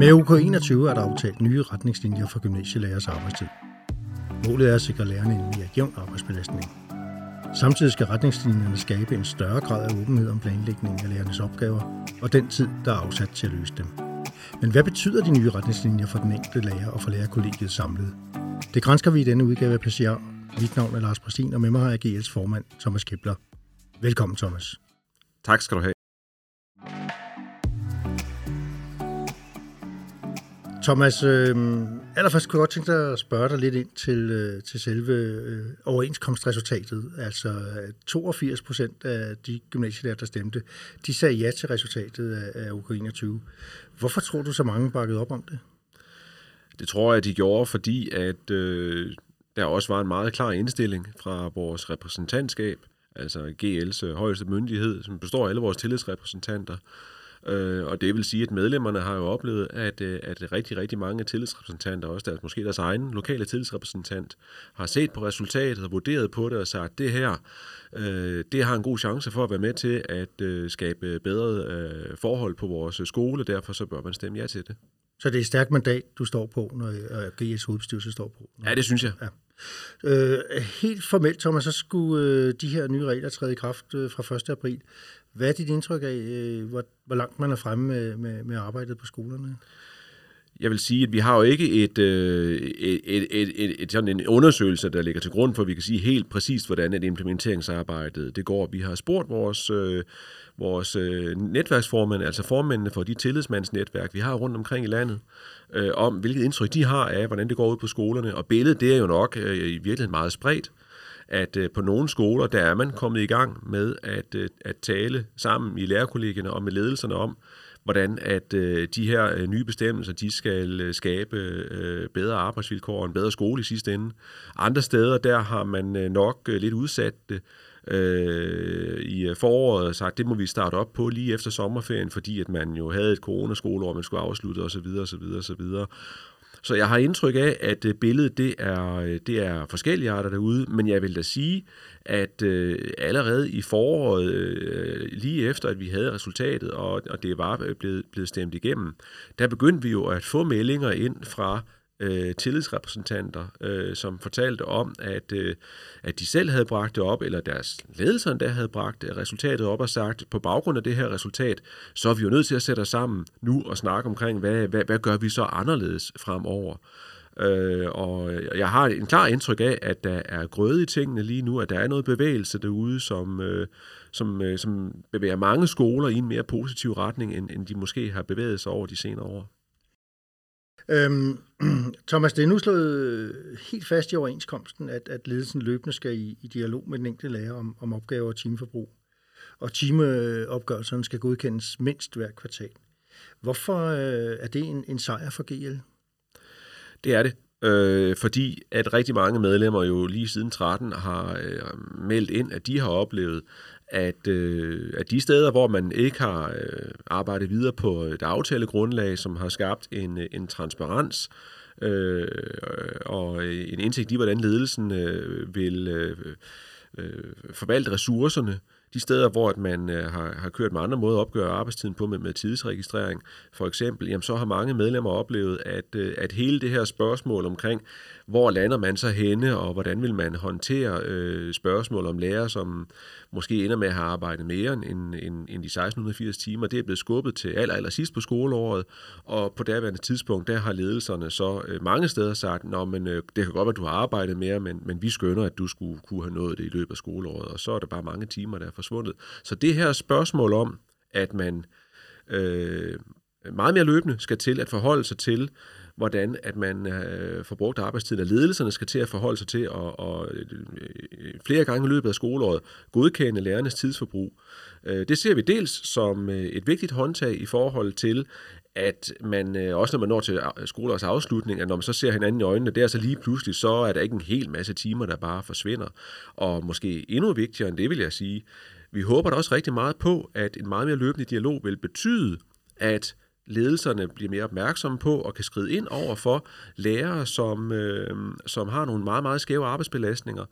Med UK21 er der aftalt nye retningslinjer for gymnasielærers arbejdstid. Målet er at sikre lærerne en mere jævn arbejdsbelastning. Samtidig skal retningslinjerne skabe en større grad af åbenhed om planlægningen af lærernes opgaver og den tid, der er afsat til at løse dem. Men hvad betyder de nye retningslinjer for den enkelte lærer og for lærerkollegiet samlet? Det grænsker vi i denne udgave af PCR. Mit navn er Lars Præstin, og med mig har jeg GL's formand, Thomas Kepler. Velkommen, Thomas. Tak skal du have. Thomas, øh, allerførst kunne jeg godt tænke dig at spørge dig lidt ind til, øh, til selve øh, overenskomstresultatet. Altså øh, 82 procent af de gymnasielærer, der stemte, de sagde ja til resultatet af, af UK21. Hvorfor tror du, så mange bakkede op om det? Det tror jeg, de gjorde, fordi at øh, der også var en meget klar indstilling fra vores repræsentantskab, altså GL's øh, højeste myndighed, som består af alle vores tillidsrepræsentanter, Øh, og det vil sige, at medlemmerne har jo oplevet, at, øh, at rigtig, rigtig mange tillidsrepræsentanter, også deres, måske deres egen lokale tillidsrepræsentant, har set på resultatet og vurderet på det og sagt, at det her, øh, det har en god chance for at være med til at øh, skabe bedre øh, forhold på vores skole, derfor så bør man stemme ja til det. Så det er et stærkt mandat, du står på, når GS hovedbestyrelse står på? Ja, det synes jeg. Ja. Øh, helt formelt, Thomas, så skulle øh, de her nye regler træde i kraft øh, fra 1. april. Hvad er dit indtryk af, øh, hvor, hvor langt man er fremme med, med, med arbejdet på skolerne? Jeg vil sige, at vi har jo ikke et, øh, et, et, et, et, et, sådan en undersøgelse, der ligger til grund for, at vi kan sige helt præcist, hvordan et implementeringsarbejde det går. Vi har spurgt vores, øh, vores øh, netværksformænd, altså formændene for de tillidsmandsnetværk, vi har rundt omkring i landet, øh, om hvilket indtryk de har af, hvordan det går ud på skolerne. Og billedet, det er jo nok øh, i virkeligheden meget spredt at øh, på nogle skoler, der er man kommet i gang med at, øh, at tale sammen i lærerkollegierne og med ledelserne om, hvordan at øh, de her øh, nye bestemmelser, de skal øh, skabe øh, bedre arbejdsvilkår og en bedre skole i sidste ende. Andre steder, der har man øh, nok øh, lidt udsat det øh, i øh, foråret og sagt, det må vi starte op på lige efter sommerferien, fordi at man jo havde et coronaskoleår, man skulle afslutte osv. osv. osv. Så jeg har indtryk af, at øh, billedet det er, øh, det er forskellige arter derude, men jeg vil da sige, at øh, allerede i foråret, øh, lige efter at vi havde resultatet, og, og det var øh, blevet, blevet stemt igennem, der begyndte vi jo at få meldinger ind fra øh, tillidsrepræsentanter, øh, som fortalte om, at, øh, at de selv havde bragt det op, eller deres ledelser der havde bragt øh, resultatet op og sagt, på baggrund af det her resultat, så er vi jo nødt til at sætte os sammen nu og snakke omkring, hvad, hvad, hvad gør vi så anderledes fremover. Øh, og jeg har en klar indtryk af, at der er grøde i tingene lige nu, at der er noget bevægelse derude, som, øh, som, øh, som bevæger mange skoler i en mere positiv retning, end, end de måske har bevæget sig over de senere år. Øhm, Thomas, det er nu slået helt fast i overenskomsten, at, at ledelsen løbende skal i, i dialog med den enkelte lærer om, om opgaver og timeforbrug. Og timeopgørelserne skal godkendes mindst hver kvartal. Hvorfor øh, er det en, en sejr for GL? Det er det. Øh, fordi at rigtig mange medlemmer jo lige siden 13 har øh, meldt ind, at de har oplevet, at, øh, at de steder, hvor man ikke har øh, arbejdet videre på et aftalegrundlag, som har skabt en, øh, en transparens øh, og en indsigt i, hvordan ledelsen øh, vil øh, øh, forvalte ressourcerne, de steder, hvor at man øh, har, har kørt med andre måder at opgøre arbejdstiden på med, med tidsregistrering, for eksempel, jamen, så har mange medlemmer oplevet, at, øh, at hele det her spørgsmål omkring, hvor lander man så henne, og hvordan vil man håndtere øh, spørgsmål om lærer, som måske ender med at have arbejdet mere end, end, end de 1680 timer. Det er blevet skubbet til aller, aller sidst på skoleåret, og på daværende tidspunkt, der har ledelserne så øh, mange steder sagt, Nå, men øh, det kan godt være, at du har arbejdet mere, men, men vi skønner, at du skulle kunne have nået det i løbet af skoleåret, og så er der bare mange timer, der er forsvundet. Så det her spørgsmål om, at man øh, meget mere løbende skal til at forholde sig til, hvordan at man øh, får brugt arbejdstiden, og ledelserne skal til at forholde sig til og, og, øh, øh, flere gange i løbet af skoleåret godkende lærernes tidsforbrug. Øh, det ser vi dels som øh, et vigtigt håndtag i forhold til, at man øh, også når man når til øh, skoleårets afslutning, at når man så ser hinanden i øjnene, der så lige pludselig, så er der ikke en hel masse timer, der bare forsvinder. Og måske endnu vigtigere end det, vil jeg sige, vi håber da også rigtig meget på, at en meget mere løbende dialog vil betyde, at ledelserne bliver mere opmærksomme på og kan skride ind over for lærere, som, øh, som har nogle meget, meget skæve arbejdsbelastninger,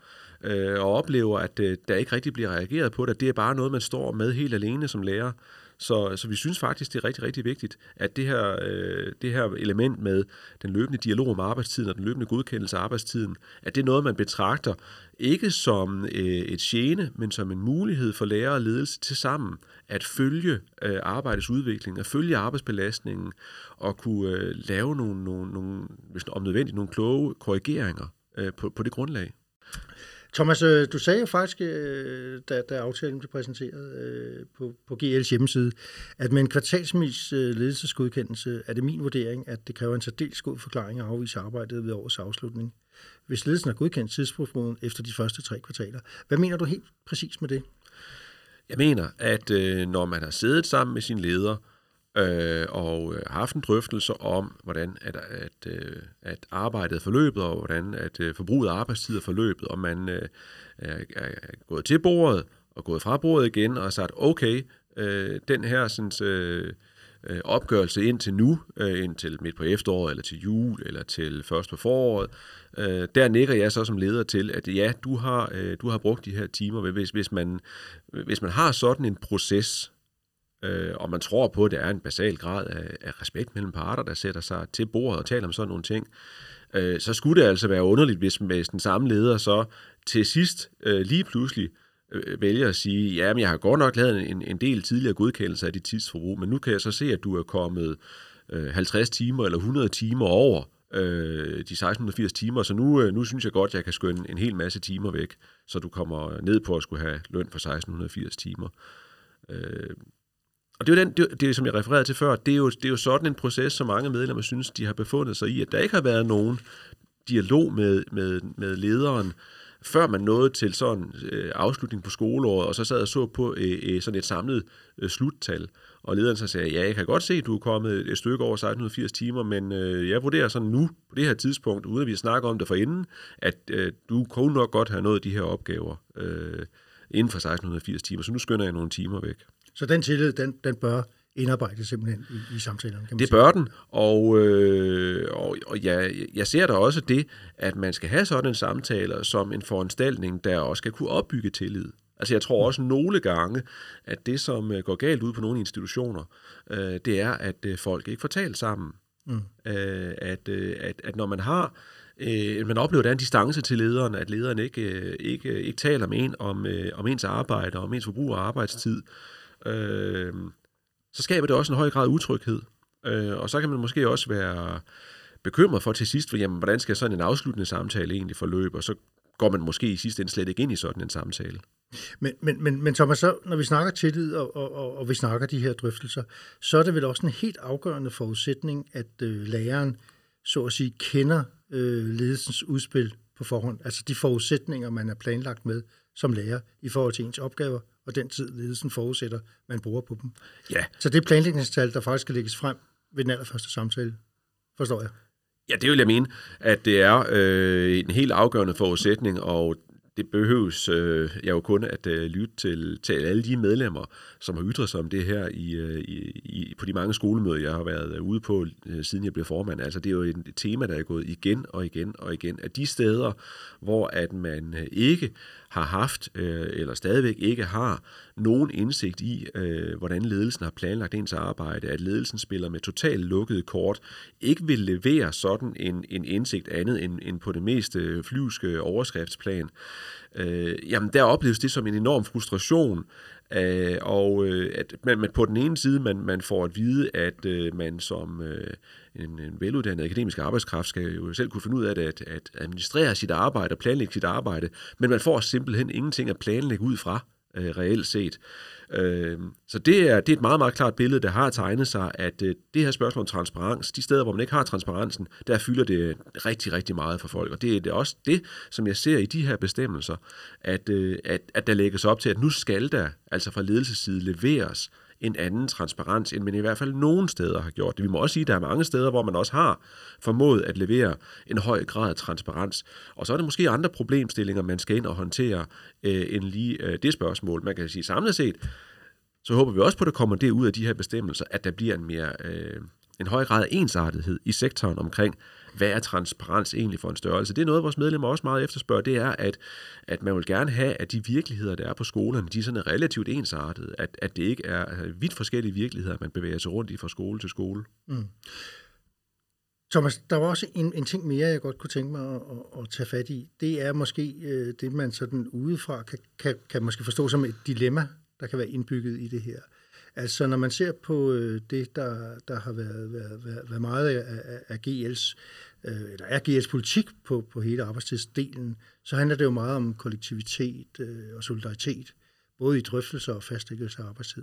øh, og oplever, at øh, der ikke rigtig bliver reageret på det. Det er bare noget, man står med helt alene som lærer. Så, så vi synes faktisk, det er rigtig, rigtig vigtigt, at det her, øh, det her element med den løbende dialog om arbejdstiden og den løbende godkendelse af arbejdstiden, at det er noget, man betragter ikke som øh, et gene, men som en mulighed for lærer og ledelse til sammen at følge øh, arbejdets udvikling, at følge arbejdsbelastningen og kunne øh, lave nogle, nogle, nogle, hvis om nødvendigt, nogle kloge korrigeringer øh, på, på det grundlag. Thomas, øh, du sagde jo faktisk, øh, da, da aftalen blev præsenteret øh, på, på GL's hjemmeside, at med en kvartalsvis ledelsesgodkendelse er det min vurdering, at det kræver en særdeles god forklaring at afvise arbejdet ved årets afslutning. Hvis ledelsen har godkendt tidsprofilen efter de første tre kvartaler. Hvad mener du helt præcis med det? Jeg mener, at øh, når man har siddet sammen med sin leder, øh, og øh, haft en drøftelse om, hvordan at, at, øh, at arbejdet er forløbet, og hvordan at øh, forbruget af arbejdstid er forløbet, og man øh, er, er gået til bordet og gået fra bordet igen og sagt, okay, øh, den her sådan, øh, øh, opgørelse indtil nu, øh, indtil midt på efteråret, eller til jul, eller til først på foråret, øh, der nikker jeg så som leder til, at ja, du har, øh, du har brugt de her timer. Hvis, hvis, man, hvis man har sådan en proces, øh, og man tror på, at det er en basal grad af, af respekt mellem parter, der sætter sig til bordet og taler om sådan nogle ting, øh, så skulle det altså være underligt, hvis, hvis den samme leder så til sidst øh, lige pludselig Øh, øh, vælger at sige, ja, men jeg har godt nok lavet en, en del tidligere godkendelse af dit tidsforbrug, men nu kan jeg så se, at du er kommet øh, 50 timer eller 100 timer over øh, de 1680 timer, så nu, øh, nu synes jeg godt, at jeg kan skønne en hel masse timer væk, så du kommer ned på at skulle have løn for 1680 timer. Øh, og det er jo den, det, det, som jeg refererede til før, det er, jo, det er jo sådan en proces, som mange medlemmer synes, de har befundet sig i, at der ikke har været nogen dialog med, med, med lederen, før man nåede til sådan øh, afslutning på skoleåret, og så sad og så på øh, øh, sådan et samlet øh, sluttal. Og lederen så sagde, ja, jeg kan godt se, at du er kommet et stykke over 1680 timer, men øh, jeg vurderer sådan nu, på det her tidspunkt, uden at vi snakker om det forinden, at øh, du kunne nok godt have nået de her opgaver øh, inden for 1680 timer, så nu skynder jeg nogle timer væk. Så den tillid, den, den bør indarbejde simpelthen i, i samtalerne. Kan man det sige. bør den, og, øh, og, og ja, jeg ser da også det, at man skal have sådan en samtale som en foranstaltning, der også skal kunne opbygge tillid. Altså jeg tror også nogle gange, at det, som øh, går galt ud på nogle institutioner, øh, det er, at øh, folk ikke får talt sammen. Mm. Øh, at, øh, at, at når man har øh, man oplever, der er en distance til lederen, at lederen ikke, øh, ikke, ikke taler med en om, øh, om ens arbejde, om ens forbrug af arbejdstid, øh, så skaber det også en høj grad af utryghed. Øh, og så kan man måske også være bekymret for til sidst, for jamen, hvordan skal sådan en afsluttende samtale egentlig forløbe, og så går man måske i sidste ende slet ikke ind i sådan en samtale. Men, men, men, men Thomas, så, når vi snakker tillid, og, og, og, og vi snakker de her drøftelser, så er det vel også en helt afgørende forudsætning, at øh, læreren, så at sige, kender øh, ledelsens udspil på forhånd. Altså de forudsætninger, man er planlagt med som lærer i forhold til ens opgaver og den tid, ledelsen forudsætter, man bruger på dem. Ja. Så det planlægningstal, der faktisk skal lægges frem ved den allerførste samtale, forstår jeg. Ja, det vil jeg mene, at det er øh, en helt afgørende forudsætning, og det behøves øh, jeg jo kun at øh, lytte til, til alle de medlemmer, som har ytret sig om det her i, øh, i, på de mange skolemøder, jeg har været øh, ude på, øh, siden jeg blev formand. Altså det er jo et tema, der er gået igen og igen og igen. At de steder, hvor at man øh, ikke har haft, øh, eller stadigvæk ikke har, nogen indsigt i, øh, hvordan ledelsen har planlagt ens arbejde, at ledelsen spiller med totalt lukkede kort, ikke vil levere sådan en, en indsigt andet end, end på det mest øh, flyvske overskriftsplan, øh, jamen der opleves det som en enorm frustration, øh, og øh, at man, man på den ene side, man, man får at vide, at øh, man som øh, en, en veluddannet akademisk arbejdskraft skal jo selv kunne finde ud af det, at, at administrere sit arbejde og planlægge sit arbejde, men man får simpelthen ingenting at planlægge ud fra øh, reelt set. Øh, så det er, det er et meget, meget klart billede, der har tegnet sig, at øh, det her spørgsmål om transparens, de steder, hvor man ikke har transparensen, der fylder det rigtig, rigtig meget for folk. Og det er det også det, som jeg ser i de her bestemmelser, at, øh, at, at der lægges op til, at nu skal der altså fra ledelsesside leveres en anden transparens, end man i hvert fald nogen steder har gjort det. Vi må også sige, at der er mange steder, hvor man også har formået at levere en høj grad af transparens. Og så er der måske andre problemstillinger, man skal ind og håndtere øh, end lige øh, det spørgsmål. Man kan sige samlet set, så håber vi også på, at der kommer det ud af de her bestemmelser, at der bliver en mere... Øh, en høj grad af ensartethed i sektoren omkring, hvad er transparens egentlig for en størrelse? Det er noget, vores medlemmer også meget efterspørger, det er, at, at man vil gerne have, at de virkeligheder, der er på skolerne, de er sådan relativt ensartede, at, at det ikke er altså, vidt forskellige virkeligheder, man bevæger sig rundt i fra skole til skole. Mm. Thomas, der var også en, en ting mere, jeg godt kunne tænke mig at, at, at tage fat i. Det er måske øh, det, man sådan udefra kan, kan, kan måske forstå som et dilemma, der kan være indbygget i det her. Altså, når man ser på øh, det, der, der har været, været, været, været meget af, af, af GL's, øh, eller er GL's politik på, på hele arbejdstidsdelen, så handler det jo meget om kollektivitet øh, og solidaritet, både i drøftelser og fastlæggelse af arbejdstid.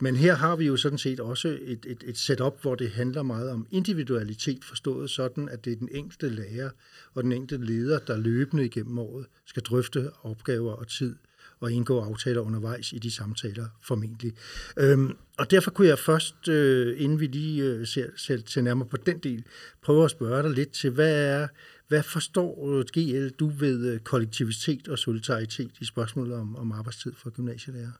Men her har vi jo sådan set også et, et, et setup, hvor det handler meget om individualitet, forstået sådan, at det er den enkelte lærer og den enkelte leder, der løbende igennem året skal drøfte opgaver og tid og indgå aftaler undervejs i de samtaler formentlig. Øhm, og derfor kunne jeg først, øh, inden vi lige øh, ser, ser, ser nærmere på den del, prøve at spørge dig lidt til, hvad er, hvad forstår øh, GL du ved øh, kollektivitet og solidaritet i spørgsmålet om, om arbejdstid for gymnasielærer?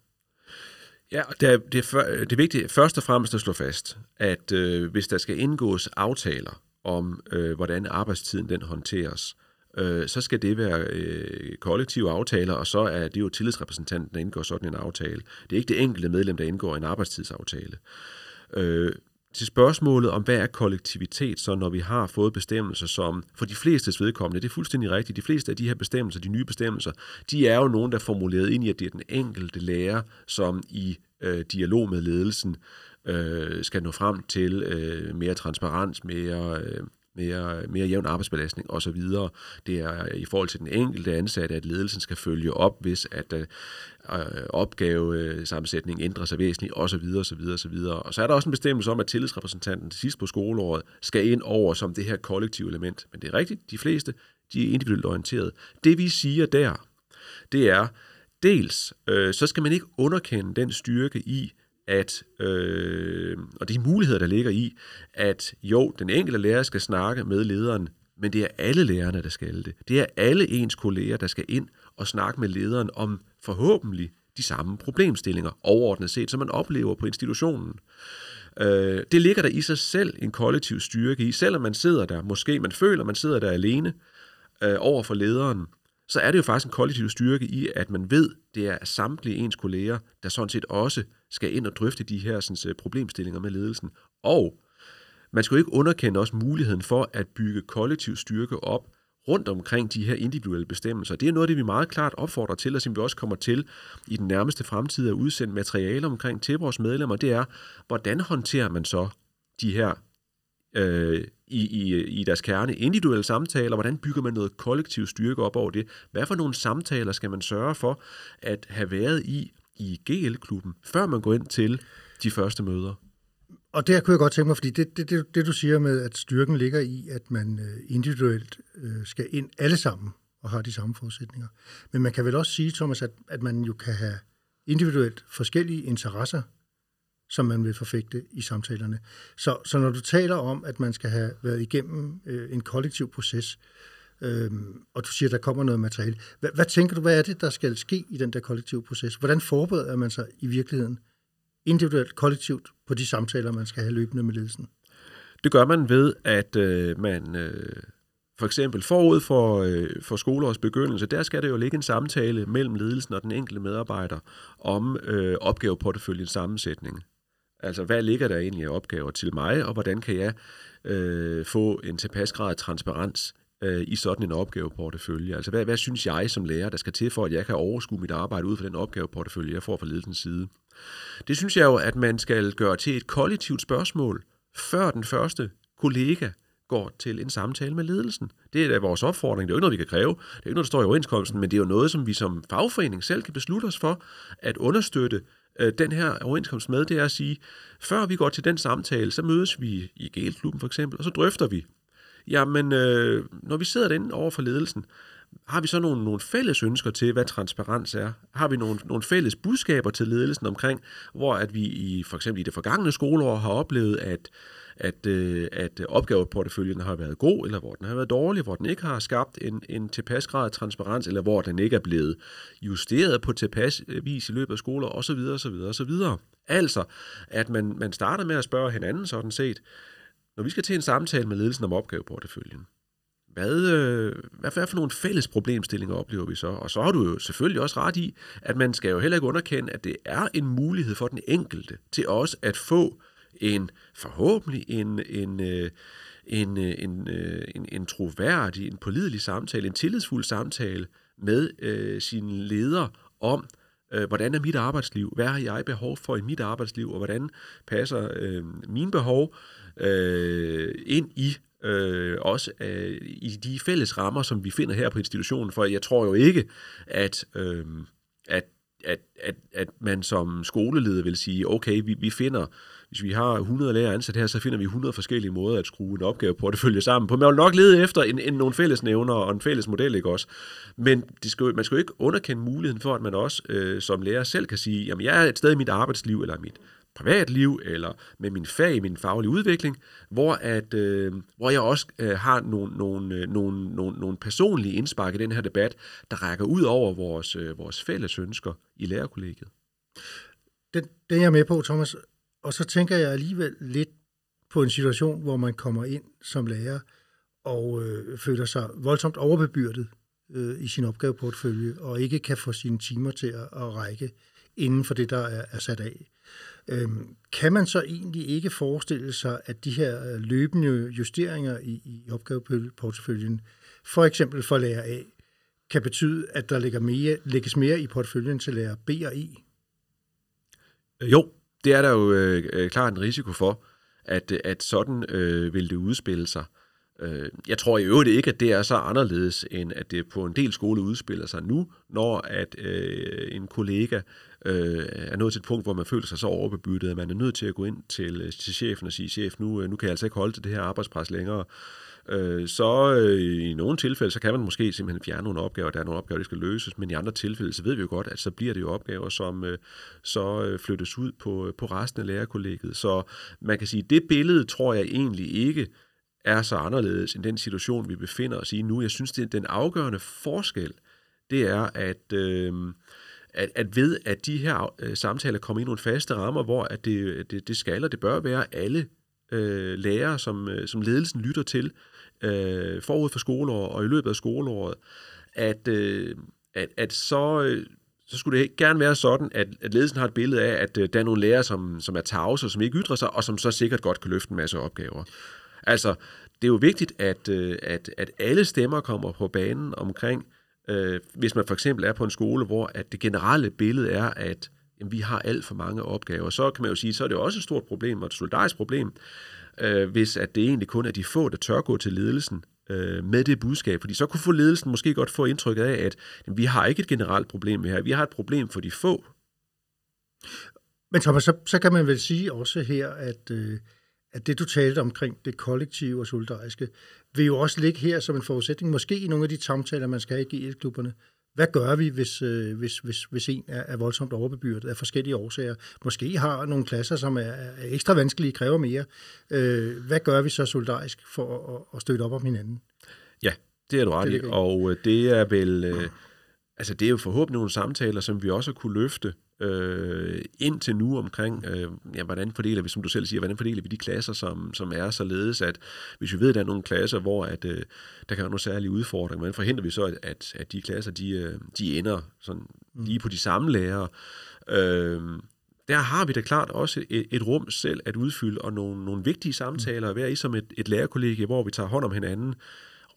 Ja, det er, det, er, for, det er vigtigt først og fremmest at slå fast, at øh, hvis der skal indgås aftaler om, øh, hvordan arbejdstiden den håndteres, øh, øh, så skal det være øh, kollektive aftaler, og så er det jo tillidsrepræsentanten, der indgår sådan en aftale. Det er ikke det enkelte medlem, der indgår en arbejdstidsaftale. Øh, til spørgsmålet om, hvad er kollektivitet, så når vi har fået bestemmelser, som for de fleste vedkommende, det er fuldstændig rigtigt, de fleste af de her bestemmelser, de nye bestemmelser, de er jo nogen, der er formuleret ind i, at det er den enkelte lærer, som i øh, dialog med ledelsen øh, skal nå frem til øh, mere transparens, mere... Øh, mere, mere jævn arbejdsbelastning osv. Det er i forhold til den enkelte ansatte, at ledelsen skal følge op, hvis at øh, øh opgavesammensætningen ændrer sig væsentligt osv. osv. osv. Og så er der også en bestemmelse om, at tillidsrepræsentanten til sidst på skoleåret skal ind over som det her kollektive element. Men det er rigtigt, de fleste de er individuelt orienteret. Det vi siger der, det er, dels øh, så skal man ikke underkende den styrke i, at, øh, og de muligheder, der ligger i, at jo, den enkelte lærer skal snakke med lederen, men det er alle lærerne, der skal det. Det er alle ens kolleger, der skal ind og snakke med lederen om forhåbentlig de samme problemstillinger overordnet set, som man oplever på institutionen. Øh, det ligger der i sig selv en kollektiv styrke i, selvom man sidder der, måske man føler, man sidder der alene øh, over for lederen, så er det jo faktisk en kollektiv styrke i, at man ved, det er samtlige ens kolleger, der sådan set også skal ind og drøfte de her sådan, øh, problemstillinger med ledelsen. Og man skal jo ikke underkende også muligheden for at bygge kollektiv styrke op rundt omkring de her individuelle bestemmelser. Det er noget det, vi meget klart opfordrer til, og som vi også kommer til i den nærmeste fremtid at udsende materiale omkring til vores medlemmer, det er, hvordan håndterer man så de her øh, i, i, i deres kerne individuelle samtaler, hvordan bygger man noget kollektiv styrke op over det, hvad for nogle samtaler skal man sørge for at have været i i GL-klubben, før man går ind til de første møder? Og der kunne jeg godt tænke mig, fordi det, det, det, det du siger med, at styrken ligger i, at man øh, individuelt øh, skal ind alle sammen og har de samme forudsætninger. Men man kan vel også sige, Thomas, at, at man jo kan have individuelt forskellige interesser, som man vil forfægte i samtalerne. Så, så når du taler om, at man skal have været igennem øh, en kollektiv proces, øh, og du siger, at der kommer noget materiale, hvad, hvad tænker du, hvad er det, der skal ske i den der kollektive proces? Hvordan forbereder man sig i virkeligheden individuelt, kollektivt, på de samtaler, man skal have løbende med ledelsen? Det gør man ved, at øh, man øh, for eksempel forud for, øh, for skoleårets begyndelse, der skal der jo ligge en samtale mellem ledelsen og den enkelte medarbejder om øh, opgaveporteføljens sammensætning. Altså, hvad ligger der egentlig af opgaver til mig, og hvordan kan jeg øh, få en tilpas grad af transparens øh, i sådan en opgaveportefølje? Altså, hvad, hvad synes jeg som lærer, der skal til for, at jeg kan overskue mit arbejde ud fra den opgaveportefølje, jeg får fra ledelsens side? Det synes jeg jo, at man skal gøre til et kollektivt spørgsmål, før den første kollega går til en samtale med ledelsen. Det er da vores opfordring. Det er jo ikke noget, vi kan kræve. Det er ikke noget, der står i overenskomsten, men det er jo noget, som vi som fagforening selv kan beslutte os for at understøtte øh, den her overenskomst med, det er at sige, før vi går til den samtale, så mødes vi i GL-klubben for eksempel, og så drøfter vi, jamen, øh, når vi sidder derinde over for ledelsen, har vi så nogle, nogle fælles ønsker til, hvad transparens er? Har vi nogle, nogle fælles budskaber til ledelsen omkring, hvor at vi i for eksempel i det forgangne skoleår har oplevet, at at, øh, at opgaveporteføljen har været god, eller hvor den har været dårlig, hvor den ikke har skabt en, en tilpas grad af transparens, eller hvor den ikke er blevet justeret på tilpas øh, vis i løbet af skoler, osv. osv. osv. Altså, at man, man starter med at spørge hinanden sådan set, når vi skal til en samtale med ledelsen om opgaveporteføljen, hvad, øh, hvad, hvad for nogle fælles problemstillinger oplever vi så? Og så har du jo selvfølgelig også ret i, at man skal jo heller ikke underkende, at det er en mulighed for den enkelte til også at få en forhåbentlig en, en, øh, en, øh, en, øh, en, en troværdig, en pålidelig samtale, en tillidsfuld samtale med øh, sin leder om, øh, hvordan er mit arbejdsliv, hvad har jeg behov for i mit arbejdsliv, og hvordan passer øh, mine behov øh, ind i øh, også øh, i de fælles rammer, som vi finder her på institutionen, for jeg tror jo ikke, at, øh, at, at, at, at man som skoleleder vil sige, okay, vi, vi finder hvis vi har 100 lærere ansat her, så finder vi 100 forskellige måder at skrue en opgave på, at det følger sammen på. Man vil nok lede efter en, en, nogle fælles nævner og en fælles model, ikke også? Men det skal, man skal jo ikke underkende muligheden for, at man også øh, som lærer selv kan sige, jamen jeg er et sted i mit arbejdsliv, eller mit privatliv, eller med min fag, min faglige udvikling, hvor, at, øh, hvor jeg også øh, har nogle, nogle, øh, nogle, nogle, nogle personlige indspark i den her debat, der rækker ud over vores, øh, vores fælles ønsker i lærerkollegiet. Det, det er jeg med på, Thomas. Og så tænker jeg alligevel lidt på en situation, hvor man kommer ind som lærer og øh, føler sig voldsomt overbebyrdet øh, i sin opgaveportfølje, og ikke kan få sine timer til at, at række inden for det, der er, er sat af. Øhm, kan man så egentlig ikke forestille sig, at de her øh, løbende justeringer i, i opgaveporteføljen, for eksempel for lærer A, kan betyde, at der lægger mere, lægges mere i porteføljen til lærer B og E? Øh, jo, det er der jo øh, øh, klart en risiko for, at, at sådan øh, vil det udspille sig. Øh, Øh, jeg tror i øvrigt ikke, at det er så anderledes, end at det på en del skole udspiller sig nu, når at øh, en kollega øh, er nået til et punkt, hvor man føler sig så overbebyttet, at man er nødt til at gå ind til, øh, til chefen og sige, chef, nu, øh, nu kan jeg altså ikke holde til det her arbejdspres længere øh, så øh, i nogle tilfælde, så kan man måske simpelthen fjerne nogle opgaver, der er nogle opgaver, der skal løses, men i andre tilfælde, så ved vi jo godt, at så bliver det jo opgaver, som øh, så øh, flyttes ud på, på resten af lærerkollegiet. Så man kan sige, det billede tror jeg egentlig ikke er så anderledes end den situation, vi befinder os i nu. Jeg synes, det er den afgørende forskel, det er, at, øh, at, at ved, at de her øh, samtaler kommer ind i nogle faste rammer, hvor at det, det, det skal og det bør være alle øh, lærere, som, øh, som ledelsen lytter til, øh, forud for skoleåret og i løbet af skoleåret, at, øh, at, at så, øh, så skulle det gerne være sådan, at, at ledelsen har et billede af, at øh, der er nogle lærere, som, som er tavse, som ikke ytrer sig, og som så sikkert godt kan løfte en masse opgaver. Altså, det er jo vigtigt, at, øh, at, at alle stemmer kommer på banen omkring, øh, hvis man for eksempel er på en skole, hvor at det generelle billede er, at jamen, vi har alt for mange opgaver, så kan man jo sige, så er det også et stort problem, og et solidarisk problem, øh, hvis at det egentlig kun er de få, der tør gå til ledelsen øh, med det budskab. Fordi så kunne få ledelsen måske godt få indtrykket af, at jamen, vi har ikke et generelt problem her. Vi har et problem for de få. Men Thomas, så, så kan man vel sige også her, at, øh, at det du talte omkring det kollektive og solidariske, vil jo også ligge her som en forudsætning, måske i nogle af de samtaler, man skal have i GL-klubberne, hvad gør vi, hvis, øh, hvis, hvis, hvis en er, er voldsomt overbebyrdet af forskellige årsager? Måske har nogle klasser, som er, er ekstra vanskelige, kræver mere. Øh, hvad gør vi så solidarisk for at, at støtte op om hinanden? Ja, det er du ret i, og øh, det er vel... Øh, altså det er jo forhåbentlig nogle samtaler, som vi også kunne løfte øh, indtil nu omkring, øh, ja, hvordan fordeler vi, som du selv siger, hvordan fordeler vi de klasser, som, som er således, at hvis vi ved, at der er nogle klasser, hvor at, øh, der kan være nogle særlige udfordringer, hvordan forhindrer vi så, at, at, at de klasser, de, øh, de ender sådan mm. lige på de samme lærere. Øh, der har vi da klart også et, et rum selv at udfylde, og nogle, nogle vigtige samtaler at være i som et, et lærerkollegie, hvor vi tager hånd om hinanden,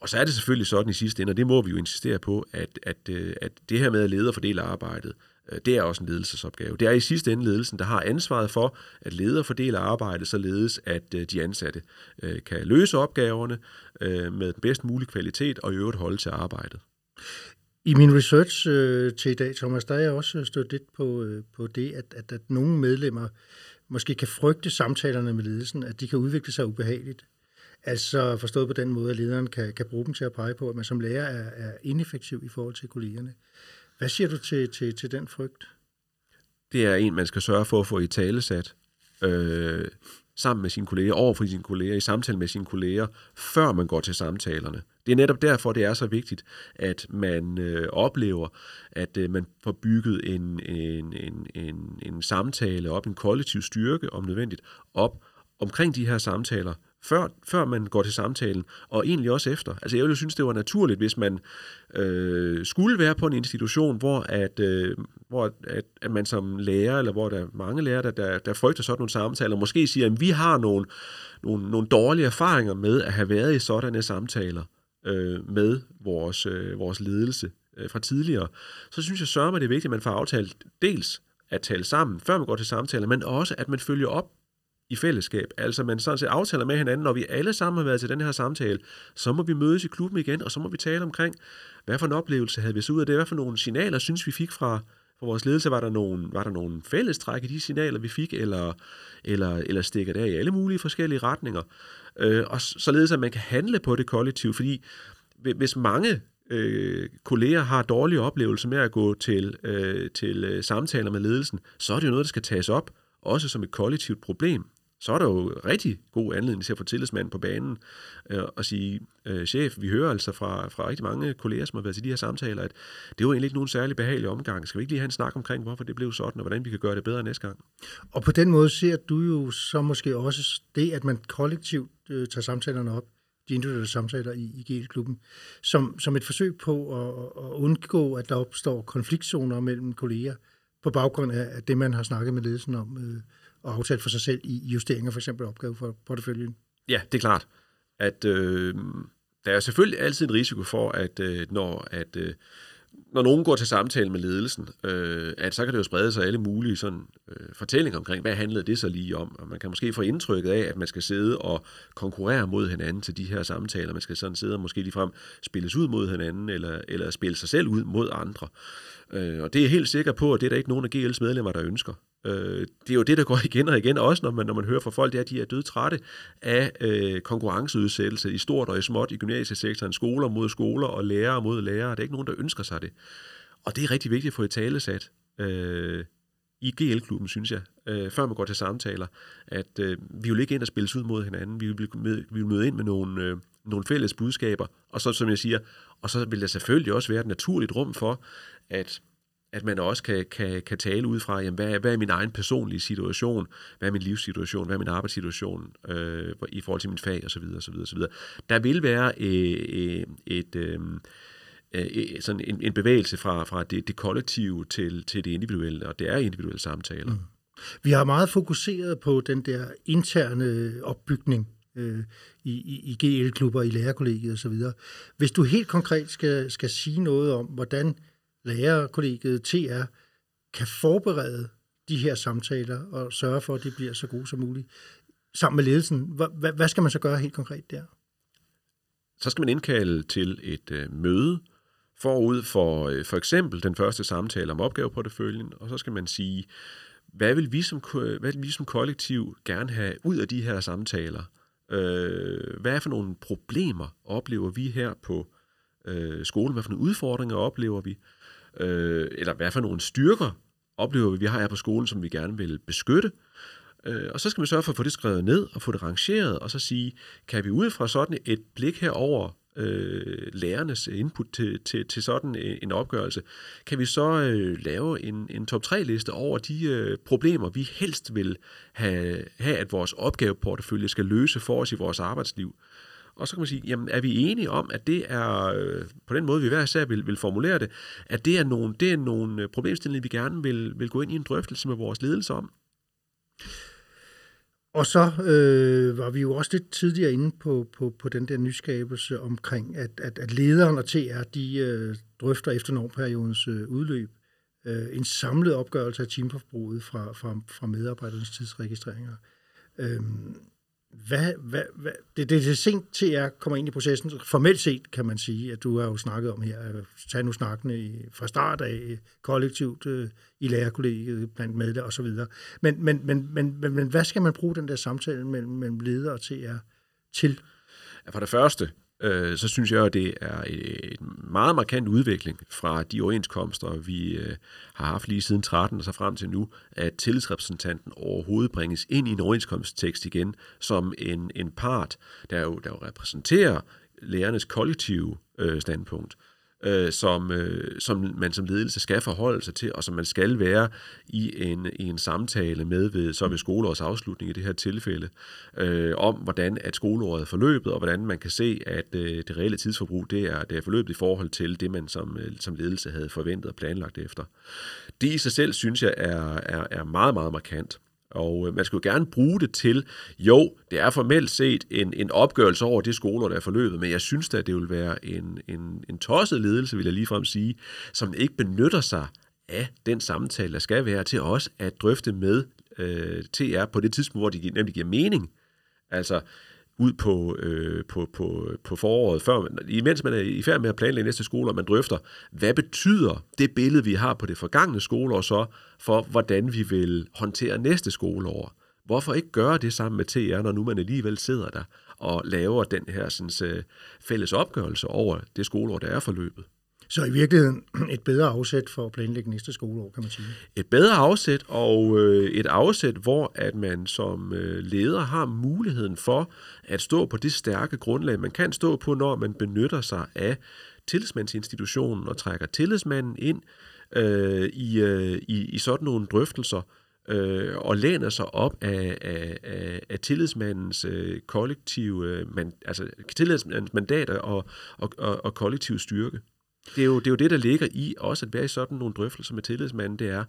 og så er det selvfølgelig sådan i sidste ende, og det må vi jo insistere på, at, at, øh, at det her med at lede og fordele arbejdet, Øh, det er også en ledelsesopgave. Det er i sidste ende ledelsen, der har ansvaret for at lede og fordele arbejdet, således at øh, de ansatte øh, kan løse opgaverne med den bedst mulige kvalitet og i øvrigt holde til arbejdet. I min research øh, til i dag, Thomas, der er jeg også stødt lidt på, øh, på det, at, at, at nogle medlemmer måske kan frygte samtalerne med ledelsen, at de kan udvikle sig ubehageligt. Altså forstået på den måde, at lederen kan, kan bruge dem til at pege på, at man som lærer er, er ineffektiv i forhold til kollegerne. Hvad siger du til, til, til den frygt? Det er en, man skal sørge for at få i talesat øh, sammen med sine kolleger, over for sine kolleger, i samtale med sine kolleger, før man går til samtalerne. Det er netop derfor, det er så vigtigt, at man øh, oplever, at øh, man får bygget en, en, en, en, en samtale op, en kollektiv styrke, om nødvendigt, op omkring de her samtaler, før, før man går til samtalen, og egentlig også efter. Altså jeg ville synes, det var naturligt, hvis man øh, skulle være på en institution, hvor, at, øh, hvor at, at man som lærer, eller hvor der er mange lærere, der, der, der frygter sådan nogle samtaler, måske siger, at vi har nogle, nogle, nogle dårlige erfaringer med at have været i sådanne samtaler øh, med vores, øh, vores ledelse øh, fra tidligere, så synes jeg sørger mig, det er vigtigt, at man får aftalt dels at tale sammen, før man går til samtaler, men også at man følger op i fællesskab. Altså man sådan set aftaler med hinanden, når vi alle sammen har været til den her samtale, så må vi mødes i klubben igen, og så må vi tale omkring, hvad for en oplevelse havde vi så ud af det, hvad for nogle signaler synes vi fik fra, fra vores ledelse, var der nogle, var der nogle fællestræk i de signaler, vi fik, eller, eller, eller stikker der i alle mulige forskellige retninger. Øh, og således, at man kan handle på det kollektivt, fordi hvis mange øh, kolleger har dårlige oplevelser med at gå til, øh, til øh, samtaler med ledelsen, så er det jo noget, der skal tages op, også som et kollektivt problem så er der jo rigtig god anledning til at få tillidsmanden på banen øh, og sige, øh, chef, vi hører altså fra, fra rigtig mange kolleger, som har været til de her samtaler, at det var egentlig ikke nogen særlig behagelig omgang. Skal vi ikke lige have en snak omkring, hvorfor det blev sådan, og hvordan vi kan gøre det bedre næste gang? Og på den måde ser du jo så måske også det, at man kollektivt øh, tager samtalerne op, de individuelle samtaler i, i GL-klubben, som, som et forsøg på at, at undgå, at der opstår konfliktzoner mellem kolleger, på baggrund af det, man har snakket med ledelsen om øh, og aftalt for sig selv i justeringer, for eksempel opgave for porteføljen. Ja, det er klart, at øh, der er selvfølgelig altid en risiko for, at øh, når, at, øh, når nogen går til samtale med ledelsen, øh, at så kan det jo sprede sig alle mulige sådan, øh, fortællinger omkring, hvad handlede det så lige om? Og man kan måske få indtrykket af, at man skal sidde og konkurrere mod hinanden til de her samtaler. Man skal sådan sidde og måske ligefrem spilles ud mod hinanden, eller, eller spille sig selv ud mod andre. Øh, og det er jeg helt sikker på, at det er der ikke nogen af GL's medlemmer, der ønsker. Øh, det er jo det, der går igen og igen, også når man, når man hører fra folk, det er, at de er døde trætte af øh, konkurrenceudsættelse i stort og i småt i gymnasiesektoren, skoler mod skoler og lærere mod lærere. Det er ikke nogen, der ønsker sig det. Og det er rigtig vigtigt at få i tale sat øh, i GL-klubben, synes jeg, øh, før man går til samtaler, at øh, vi vil ikke ind og spilles ud mod hinanden. Vi vil, med, vi vil møde ind med nogle, øh, nogle fælles budskaber, og så, som jeg siger, og så vil der selvfølgelig også være et naturligt rum for, at at man også kan, kan, kan tale ud fra, jamen, hvad, hvad er min egen personlige situation, hvad er min livssituation, hvad er min arbejdssituation øh, i forhold til min fag osv. osv., osv. Der vil være øh, øh et, øh, øh, sådan en, en bevægelse fra, fra det, det kollektive til, til det individuelle, og det er individuelle samtaler. Mm. Vi har meget fokuseret på den der interne opbygning øh, i, i, i GL-klubber, i lærerkollegiet osv. Hvis du helt konkret skal, skal sige noget om, hvordan lærerkollegiet TR kan forberede de her samtaler og sørge for, at de bliver så gode som muligt sammen med ledelsen. Hvad, hvad skal man så gøre helt konkret der? Så skal man indkalde til et øh, møde forud for øh, for eksempel den første samtale om opgaveporteføljen, og så skal man sige, hvad vil vi som, hvad vil vi som kollektiv gerne have ud af de her samtaler? Øh, hvad er for nogle problemer oplever vi her på øh, skolen? Hvad for nogle udfordringer oplever vi? Øh, eller hvad for nogle styrker oplever vi, vi har her på skolen, som vi gerne vil beskytte. Øh, og så skal vi sørge for at få det skrevet ned og få det rangeret, og så sige, kan vi ud fra sådan et blik herover øh, lærernes input til, til, til sådan en opgørelse, kan vi så øh, lave en, en top 3-liste over de øh, problemer, vi helst vil have, have, at vores opgaveportefølje skal løse for os i vores arbejdsliv. Og så kan man sige, jamen er vi enige om, at det er, øh, på den måde vi hver især vil, vil formulere det, at det er nogle, det er nogle øh, problemstillinger, vi gerne vil, vil gå ind i en drøftelse med vores ledelse om. Og så øh, var vi jo også lidt tidligere inde på, på, på den der nyskabelse omkring, at, at, at lederen og TR, de øh, drøfter efter normperiodens øh, udløb øh, en samlet opgørelse af timeforbruget fra, fra, fra medarbejdernes tidsregistreringer. Øh, hvad, hvad, hvad, det, det, det er sent til, at jeg kommer ind i processen. Formelt set kan man sige, at du har jo snakket om her, tag nu snakkene i, fra start af, kollektivt øh, i lærerkollegiet, blandt med det og så videre. Men, men, men, men, men, men hvad skal man bruge den der samtale mellem, mellem ledere og TR til? For det første, øh, så synes jeg, at det er en meget markant udvikling fra de overenskomster, vi øh, har haft lige siden 13 og så frem til nu, at tillidsrepræsentanten overhovedet bringes ind i en overenskomsttekst igen som en, en part, der jo, der jo repræsenterer lærernes kollektive øh, standpunkt øh, som, øh, som man som ledelse skal forholde sig til, og som man skal være i en, i en samtale med ved, så ved skoleårets afslutning i det her tilfælde, øh, om hvordan at skoleåret er forløbet, og hvordan man kan se, at øh, det reelle tidsforbrug det er, det er forløbet i forhold til det, man som, øh, som ledelse havde forventet og planlagt efter. Det i sig selv, synes jeg, er, er, er meget, meget markant. Og øh, man skulle gerne bruge det til, jo, det er formelt set en, en opgørelse over det skoler, der er forløbet, men jeg synes da, det vil være en, en, en tosset ledelse, vil jeg ligefrem sige, som ikke benytter sig af den samtale, der skal være, til os at drøfte med øh, TR på det tidspunkt, hvor det nemlig giver mening. Altså, ud på, øh, på, på, på foråret, før, imens man er i færd med at planlægge næste skole, og man drøfter, hvad betyder det billede, vi har på det forgangne skoleår så, for hvordan vi vil håndtere næste skoleår? Hvorfor ikke gøre det sammen med TR, når nu man alligevel sidder der og laver den her sådan, øh, fælles opgørelse over det skoleår, der er forløbet? Så i virkeligheden et bedre afsæt for at planlægge næste skoleår, kan man sige. Et bedre afsæt, og øh, et afsæt, hvor at man som øh, leder har muligheden for at stå på det stærke grundlag, man kan stå på, når man benytter sig af tillidsmandsinstitutionen og trækker tillidsmanden ind øh, i, øh, i, i sådan nogle drøftelser, øh, og læner sig op af, af, af, af tillidsmandens øh, kollektive, øh, man, altså tillidsmandens mandater og, og, og, og kollektiv styrke. Det er, jo, det er jo det, der ligger i også at være i sådan nogle drøftelser med tillidsmanden, det er,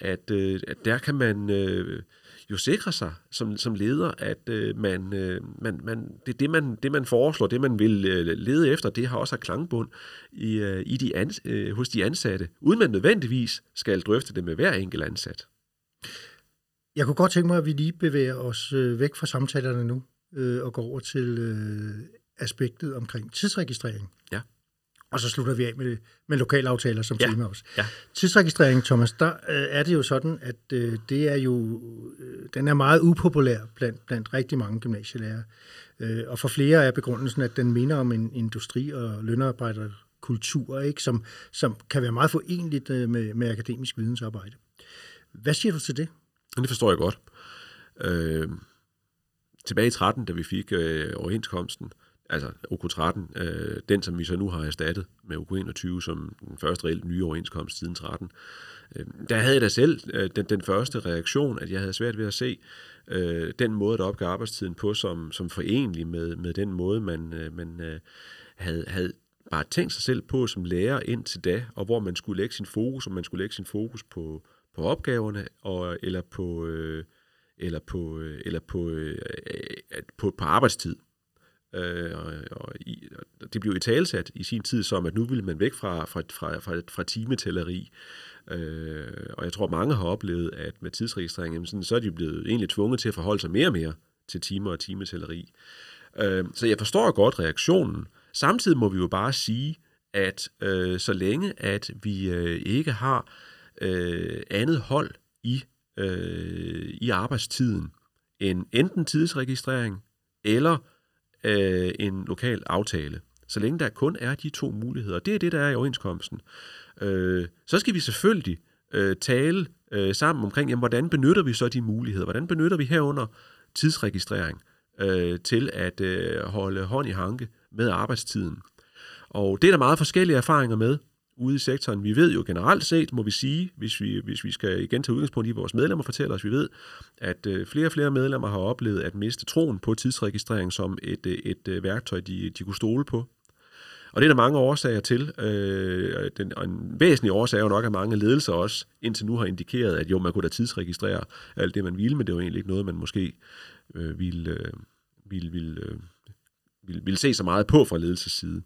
at, øh, at der kan man øh, jo sikre sig som, som leder, at øh, man, øh, man, man, det, det, man, det, man foreslår, det man vil øh, lede efter, det har også klangbund i, øh, i de ans, øh, hos de ansatte, uden man nødvendigvis skal drøfte det med hver enkelt ansat. Jeg kunne godt tænke mig, at vi lige bevæger os øh, væk fra samtalerne nu øh, og går over til øh, aspektet omkring tidsregistrering. Ja. Og så slutter vi af med, med lokalaftaler som Ja. tema også. Ja. Tidsregistrering, Thomas, der øh, er det jo sådan, at øh, det er jo, øh, den er meget upopulær blandt, blandt rigtig mange gymnasielærere. Øh, og for flere er begrundelsen, at den minder om en industri- og lønarbejderkultur, ikke? Som, som kan være meget forenligt øh, med, med akademisk vidensarbejde. Hvad siger du til det? Det forstår jeg godt. Øh, tilbage i 13, da vi fik øh, overenskomsten, altså OK13, øh, den som vi så nu har erstattet med OK21 som den første reelt nye overenskomst siden 13, øh, der havde jeg da selv øh, den, den første reaktion, at jeg havde svært ved at se øh, den måde, der opgav arbejdstiden på, som, som forenlig med, med den måde, man, øh, man øh, havde, havde bare tænkt sig selv på som lærer indtil da, og hvor man skulle lægge sin fokus, og man skulle lægge sin fokus på, på opgaverne, og, eller på, øh, eller på, øh, eller på, øh, på, på arbejdstid. Øh, og, og, i, og det blev i talsat i sin tid som, at nu ville man væk fra, fra, fra, fra, fra timetælleri. Øh, og jeg tror, mange har oplevet, at med tidsregistrering, jamen sådan, så er de blevet egentlig tvunget til at forholde sig mere og mere til timer og timetælleri. Øh, så jeg forstår godt reaktionen. Samtidig må vi jo bare sige, at øh, så længe at vi øh, ikke har øh, andet hold i, øh, i arbejdstiden end enten tidsregistrering eller øh, en lokal aftale. Så længe der kun er de to muligheder, det er det, der er i overenskomsten, øh, så skal vi selvfølgelig øh, tale øh, sammen omkring, jamen, hvordan benytter vi så de muligheder? Hvordan benytter vi herunder tidsregistrering øh, til at øh, holde hånd i hanke med arbejdstiden? Og det er der meget forskellige erfaringer med ude i sektoren. Vi ved jo generelt set, må vi sige, hvis vi, hvis vi skal igen tage udgangspunkt i, vores medlemmer fortæller os, vi ved, at øh, flere og flere medlemmer har oplevet at miste troen på tidsregistrering som et, øh, et, et værktøj, de, de kunne stole på. Og det er der mange årsager til. Øh, den, og en væsentlig årsag er jo nok, at mange ledelser også indtil nu har indikeret, at jo, man kunne da tidsregistrere alt det, man ville, men det var egentlig ikke noget, man måske øh, ville, øh, ville, ville, øh, ville, ville se så meget på fra ledelses side.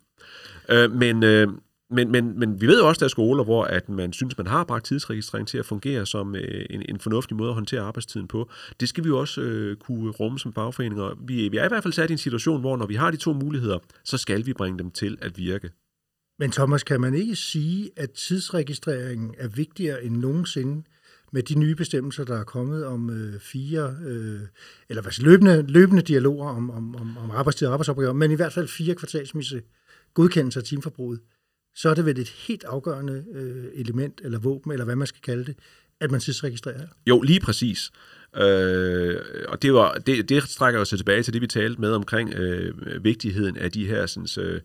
Øh, men, øh, men, men, men vi ved jo også, at der er skoler, hvor at man synes, man har bragt tidsregistrering til at fungere som øh, en, en fornuftig måde at håndtere arbejdstiden på. Det skal vi jo også øh, kunne rumme som fagforeninger. Vi, vi er i hvert fald sat i en situation, hvor når vi har de to muligheder, så skal vi bringe dem til at virke. Men Thomas, kan man ikke sige, at tidsregistreringen er vigtigere end nogensinde med de nye bestemmelser, der er kommet om øh, fire, øh, eller hvad, løbende, løbende dialoger om, om, om, om arbejdstid og arbejdsopgaver, men i hvert fald fire kvartalsmisse godkendelse af timeforbruget, så er det vel et helt afgørende øh, element, eller våben, eller hvad man skal kalde det, at man tidsregistrerer. Jo, lige præcis. Øh, og det, var, det, det strækker jo sig tilbage til det, vi talte med omkring øh, vigtigheden af de her sådan, øh,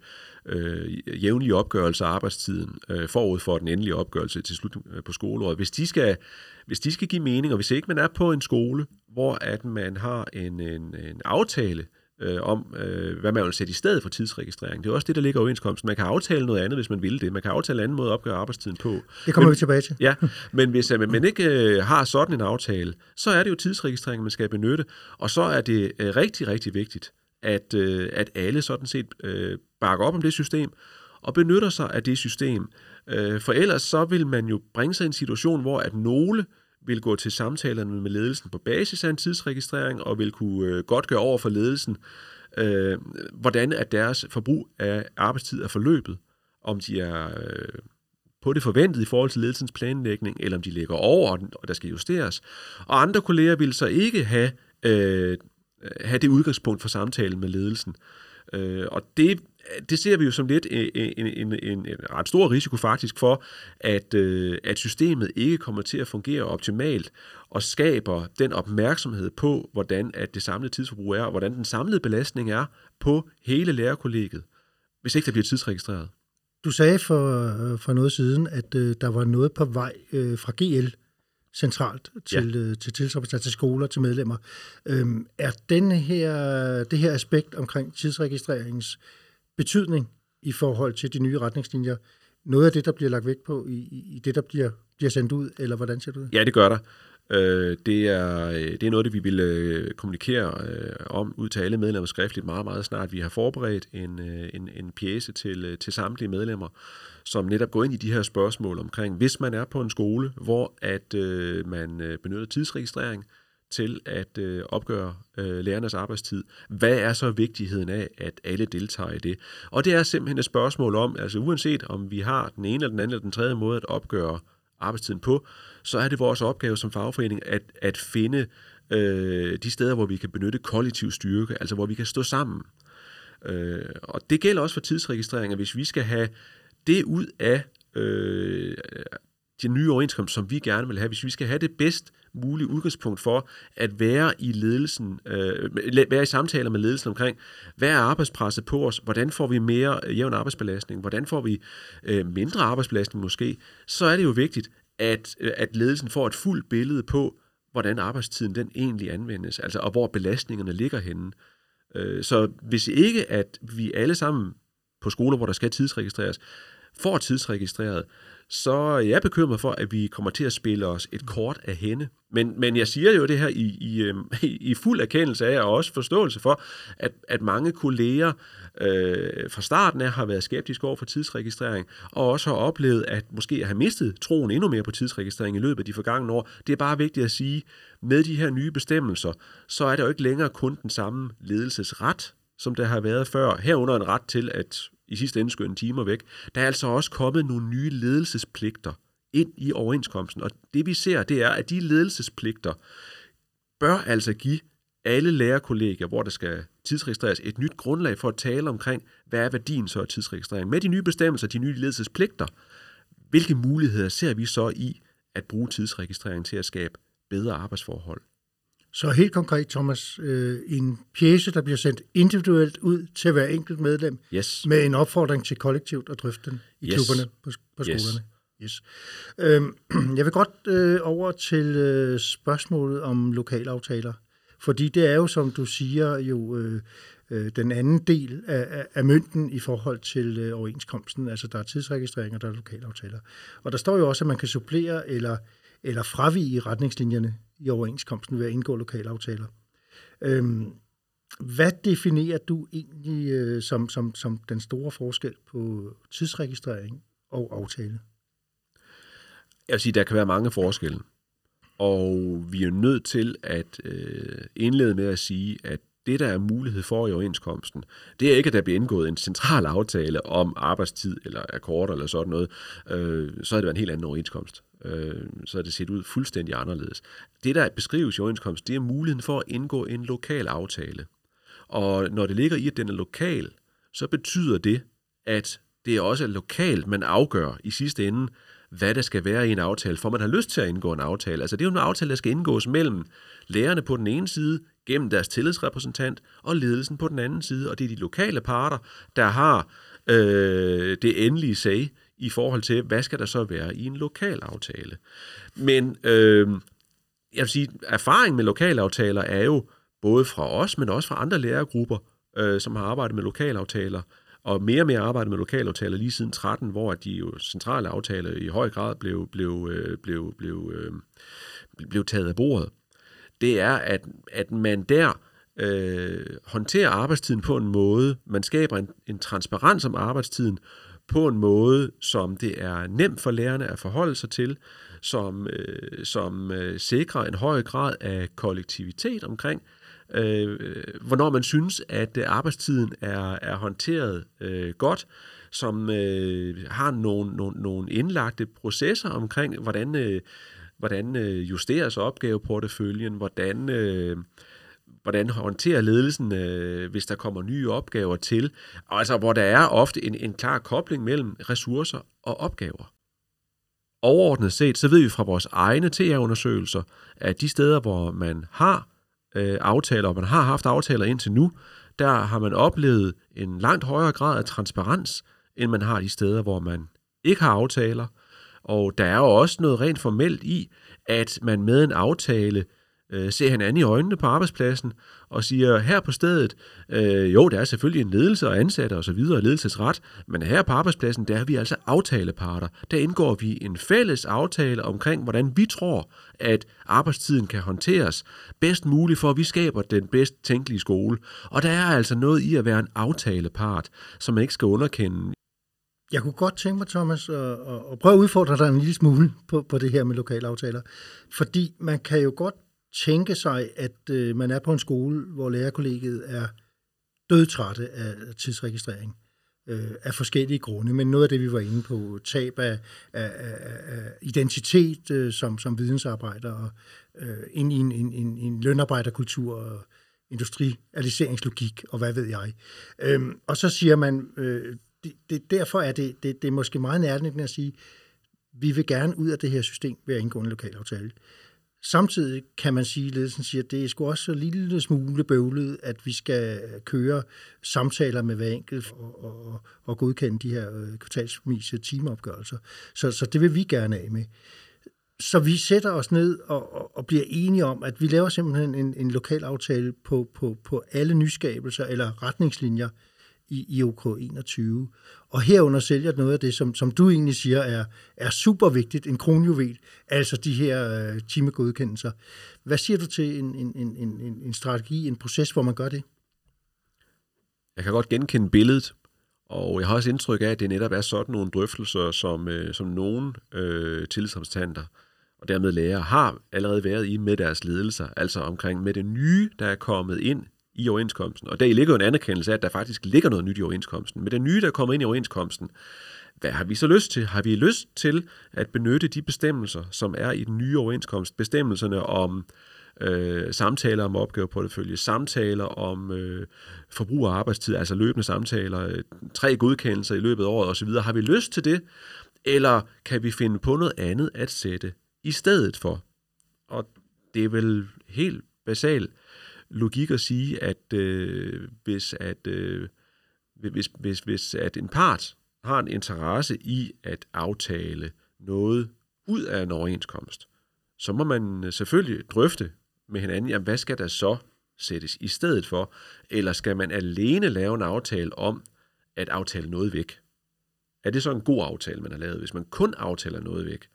øh, jævnlige opgørelser af arbejdstiden øh, forud for den endelige opgørelse til slut øh, på skoleåret. Hvis de, skal, hvis de skal give mening, og hvis ikke man er på en skole, hvor at man har en, en, en aftale øh, om, øh, hvad man vil sætte i stedet for tidsregistrering. Det er også det, der ligger i overenskomsten. Man kan aftale noget andet, hvis man vil det. Man kan aftale en anden måde at opgøre arbejdstiden på. Det kommer men, vi tilbage til. Ja, men hvis øh, man ikke øh, har sådan en aftale, så er det jo tidsregistrering, man skal benytte. Og så er det øh, rigtig, rigtig vigtigt, at, øh, at alle sådan set øh, bakker op om det system, og benytter sig af det system. Øh, for ellers så vil man jo bringe sig i en situation, hvor at nogle vil gå til samtalerne med ledelsen på basis af en tidsregistrering, og vil kunne øh, godt gøre over for ledelsen, øh, hvordan at deres forbrug af arbejdstid er forløbet, om de er øh, på det forventede i forhold til ledelsens planlægning, eller om de ligger over, og der skal justeres. Og andre kolleger vil så ikke have, øh, have det udgangspunkt for samtalen med ledelsen. Øh, og det det ser vi jo som lidt en, en, en, en, en ret stor risiko faktisk for, at, øh, at systemet ikke kommer til at fungere optimalt og skaber den opmærksomhed på, hvordan at det samlede tidsforbrug er, og hvordan den samlede belastning er på hele lærerkollegiet, hvis ikke der bliver tidsregistreret. Du sagde for, for noget siden, at øh, der var noget på vej øh, fra GL centralt til, ja. øh, til tilsopstat, til skoler, til medlemmer. Øhm, er denne her, det her aspekt omkring tidsregistreringens betydning i forhold til de nye retningslinjer? Noget af det, der bliver lagt vægt på i, i det, der bliver, bliver sendt ud, eller hvordan ser det? Ja, det gør der. Øh, det, er, øh, det er noget, det vi vil øh, kommunikere øh, om ud til alle medlemmer skriftligt meget, meget snart. Vi har forberedt en, øh, en, en pjæse til, øh, til samtlige medlemmer, som netop går ind i de her spørgsmål omkring, hvis man er på en skole, hvor at man benytter tidsregistrering, til at øh, opgøre øh, lærernes arbejdstid. Hvad er så vigtigheden af, at alle deltager i det? Og det er simpelthen et spørgsmål om, altså uanset om vi har den ene eller den anden eller den tredje måde at opgøre arbejdstiden på, så er det vores opgave som fagforening at, at finde øh, de steder, hvor vi kan benytte kollektiv styrke, altså hvor vi kan stå sammen. Øh, og det gælder også for tidsregistreringer. Hvis vi skal have det ud af øh, de nye overenskomster, som vi gerne vil have, hvis vi skal have det bedst mulige udgangspunkt for at være i ledelsen, øh, være i samtaler med ledelsen omkring, hvad er arbejdspresset på os, hvordan får vi mere øh, jævn arbejdsbelastning, hvordan får vi øh, mindre arbejdsbelastning måske, så er det jo vigtigt, at, øh, at ledelsen får et fuldt billede på, hvordan arbejdstiden den egentlig anvendes, altså og hvor belastningerne ligger henne. Øh, så hvis ikke, at vi alle sammen på skoler, hvor der skal tidsregistreres, får tidsregistreret, så er jeg bekymret for, at vi kommer til at spille os et kort af hende. Men, men jeg siger jo det her i, i, øhm, i fuld erkendelse af, og også forståelse for, at, at mange kolleger øh, fra starten af har været skeptiske over for tidsregistrering, og også har oplevet, at måske have mistet troen endnu mere på tidsregistrering i løbet af de forgangne år. Det er bare vigtigt at sige, med de her nye bestemmelser, så er der jo ikke længere kun den samme ledelsesret, som der har været før, herunder en ret til at i sidste ende skønne timer væk. Der er altså også kommet nogle nye ledelsespligter ind i overenskomsten, og det vi ser, det er, at de ledelsespligter bør altså give alle lærerkollegier, hvor der skal tidsregistreres, et nyt grundlag for at tale omkring, hvad er værdien så af tidsregistrering. Med de nye bestemmelser, de nye ledelsespligter, hvilke muligheder ser vi så i at bruge tidsregistrering til at skabe bedre arbejdsforhold? Så helt konkret, Thomas, øh, en pjæse, der bliver sendt individuelt ud til hver enkelt medlem, yes. med en opfordring til kollektivt at drøfte den i yes. klubberne på, på skolerne. Yes. Yes. Øhm, jeg vil godt øh, over til øh, spørgsmålet om lokalaftaler, fordi det er jo, som du siger, jo øh, øh, den anden del af, af, af mønten i forhold til øh, overenskomsten. Altså der er tidsregistrering, og der er lokalaftaler. Og der står jo også, at man kan supplere eller, eller fravige retningslinjerne i overenskomsten ved at indgå lokalaftaler. Øhm, hvad definerer du egentlig øh, som, som, som den store forskel på tidsregistrering og aftale? Jeg vil sige, der kan være mange forskelle. Og vi er nødt til at øh, indlede med at sige, at det, der er mulighed for i overenskomsten, det er ikke, at der bliver indgået en central aftale om arbejdstid eller akkord eller sådan noget. Øh, så er det en helt anden overenskomst øh, så er det set ud fuldstændig anderledes. Det, der beskrives i overenskomst, det er muligheden for at indgå en lokal aftale. Og når det ligger i, at den er lokal, så betyder det, at det er også lokalt, man afgør i sidste ende, hvad der skal være i en aftale, for man har lyst til at indgå en aftale. Altså det er jo en aftale, der skal indgås mellem lærerne på den ene side, gennem deres tillidsrepræsentant, og ledelsen på den anden side, og det er de lokale parter, der har øh, det endelige sag i forhold til, hvad skal der så være i en lokal aftale. Men øh, jeg vil sige, erfaring med lokalaftaler er jo både fra os, men også fra andre lærergrupper, øh, som har arbejdet med lokalaftaler, og mere og mere arbejdet med lokalaftaler lige siden 13, hvor de jo centrale aftaler i høj grad blev, blev, øh, blev, blev, øh, blev taget af bordet. Det er, at, at man der øh, håndterer arbejdstiden på en måde, man skaber en, en transparens om arbejdstiden på en måde, som det er nemt for lærerne at forholde sig til, som, øh, som øh, sikrer en høj grad af kollektivitet omkring, øh, hvornår man synes, at øh, arbejdstiden er, er håndteret øh, godt, som øh, har nogle, nogle, nogle indlagte processer omkring, hvordan, øh, hvordan øh, justeres opgaveporteføljen, hvordan... Øh, hvordan håndterer ledelsen, øh, hvis der kommer nye opgaver til, altså hvor der er ofte en, en klar kobling mellem ressourcer og opgaver. Overordnet set, så ved vi fra vores egne TR-undersøgelser, at de steder, hvor man har øh, aftaler, og man har haft aftaler indtil nu, der har man oplevet en langt højere grad af transparens, end man har de steder, hvor man ikke har aftaler. Og der er jo også noget rent formelt i, at man med en aftale øh, ser hinanden i øjnene på arbejdspladsen og siger, her på stedet, øh, jo, der er selvfølgelig en ledelse og ansatte og så videre, ledelsesret, men her på arbejdspladsen, der er vi altså aftaleparter. Der indgår vi en fælles aftale omkring, hvordan vi tror, at arbejdstiden kan håndteres bedst muligt, for at vi skaber den bedst tænkelige skole. Og der er altså noget i at være en aftalepart, som man ikke skal underkende. Jeg kunne godt tænke mig, Thomas, at, at prøve at udfordre dig en lille smule på, på det her med lokale aftaler. Fordi man kan jo godt tænke sig, at øh, man er på en skole, hvor lærerkollegiet er dødtrætte af tidsregistrering øh, af forskellige grunde, men noget af det, vi var inde på, tab af, af, af, af identitet øh, som, som vidensarbejder, og øh, ind i en, en, en, en lønarbejderkultur, og industrialiseringslogik, og hvad ved jeg. Øhm, og så siger man, øh, det, det, derfor er det, det, det er måske meget nærliggende at sige, vi vil gerne ud af det her system ved at indgå en lokalaftale. Samtidig kan man sige, at ledelsen siger, at det er sgu også så lille smule bøvlet, at vi skal køre samtaler med hver enkelt og, og, og godkende de her øh, kvartalsvise timeopgørelser. Så, så det vil vi gerne af med. Så vi sætter os ned og, og, og bliver enige om, at vi laver simpelthen en, en lokal aftale på, på, på alle nyskabelser eller retningslinjer, i i OK21. Og herunder sælger noget af det, som, som du egentlig siger er, er super vigtigt, en kronjuvel, altså de her øh, timegodkendelser. Hvad siger du til en, en, en, en, en strategi, en proces, hvor man gør det? Jeg kan godt genkende billedet, og jeg har også indtryk af, at det netop er sådan nogle drøftelser, som, øh, som nogle øh, tillidsrepræsentanter og dermed lærere har allerede været i med deres ledelser, altså omkring med det nye, der er kommet ind i overenskomsten. Og der ligger jo en anerkendelse af, at der faktisk ligger noget nyt i overenskomsten. Men det nye, der kommer ind i overenskomsten, hvad har vi så lyst til? Har vi lyst til at benytte de bestemmelser, som er i den nye overenskomst? Bestemmelserne om øh, samtaler om opgaveportefølje, samtaler om øh, forbrug og arbejdstid, altså løbende samtaler, øh, tre godkendelser i løbet af året osv. Har vi lyst til det? Eller kan vi finde på noget andet at sætte i stedet for? Og det er vel helt basalt logik at sige, at øh, hvis, at, øh, hvis, hvis, hvis at en part har en interesse i at aftale noget ud af en overenskomst, så må man øh, selvfølgelig drøfte med hinanden, jamen hvad skal der så sættes i stedet for? Eller skal man alene lave en aftale om at aftale noget væk? Er det så en god aftale, man har lavet? Hvis man kun aftaler noget væk,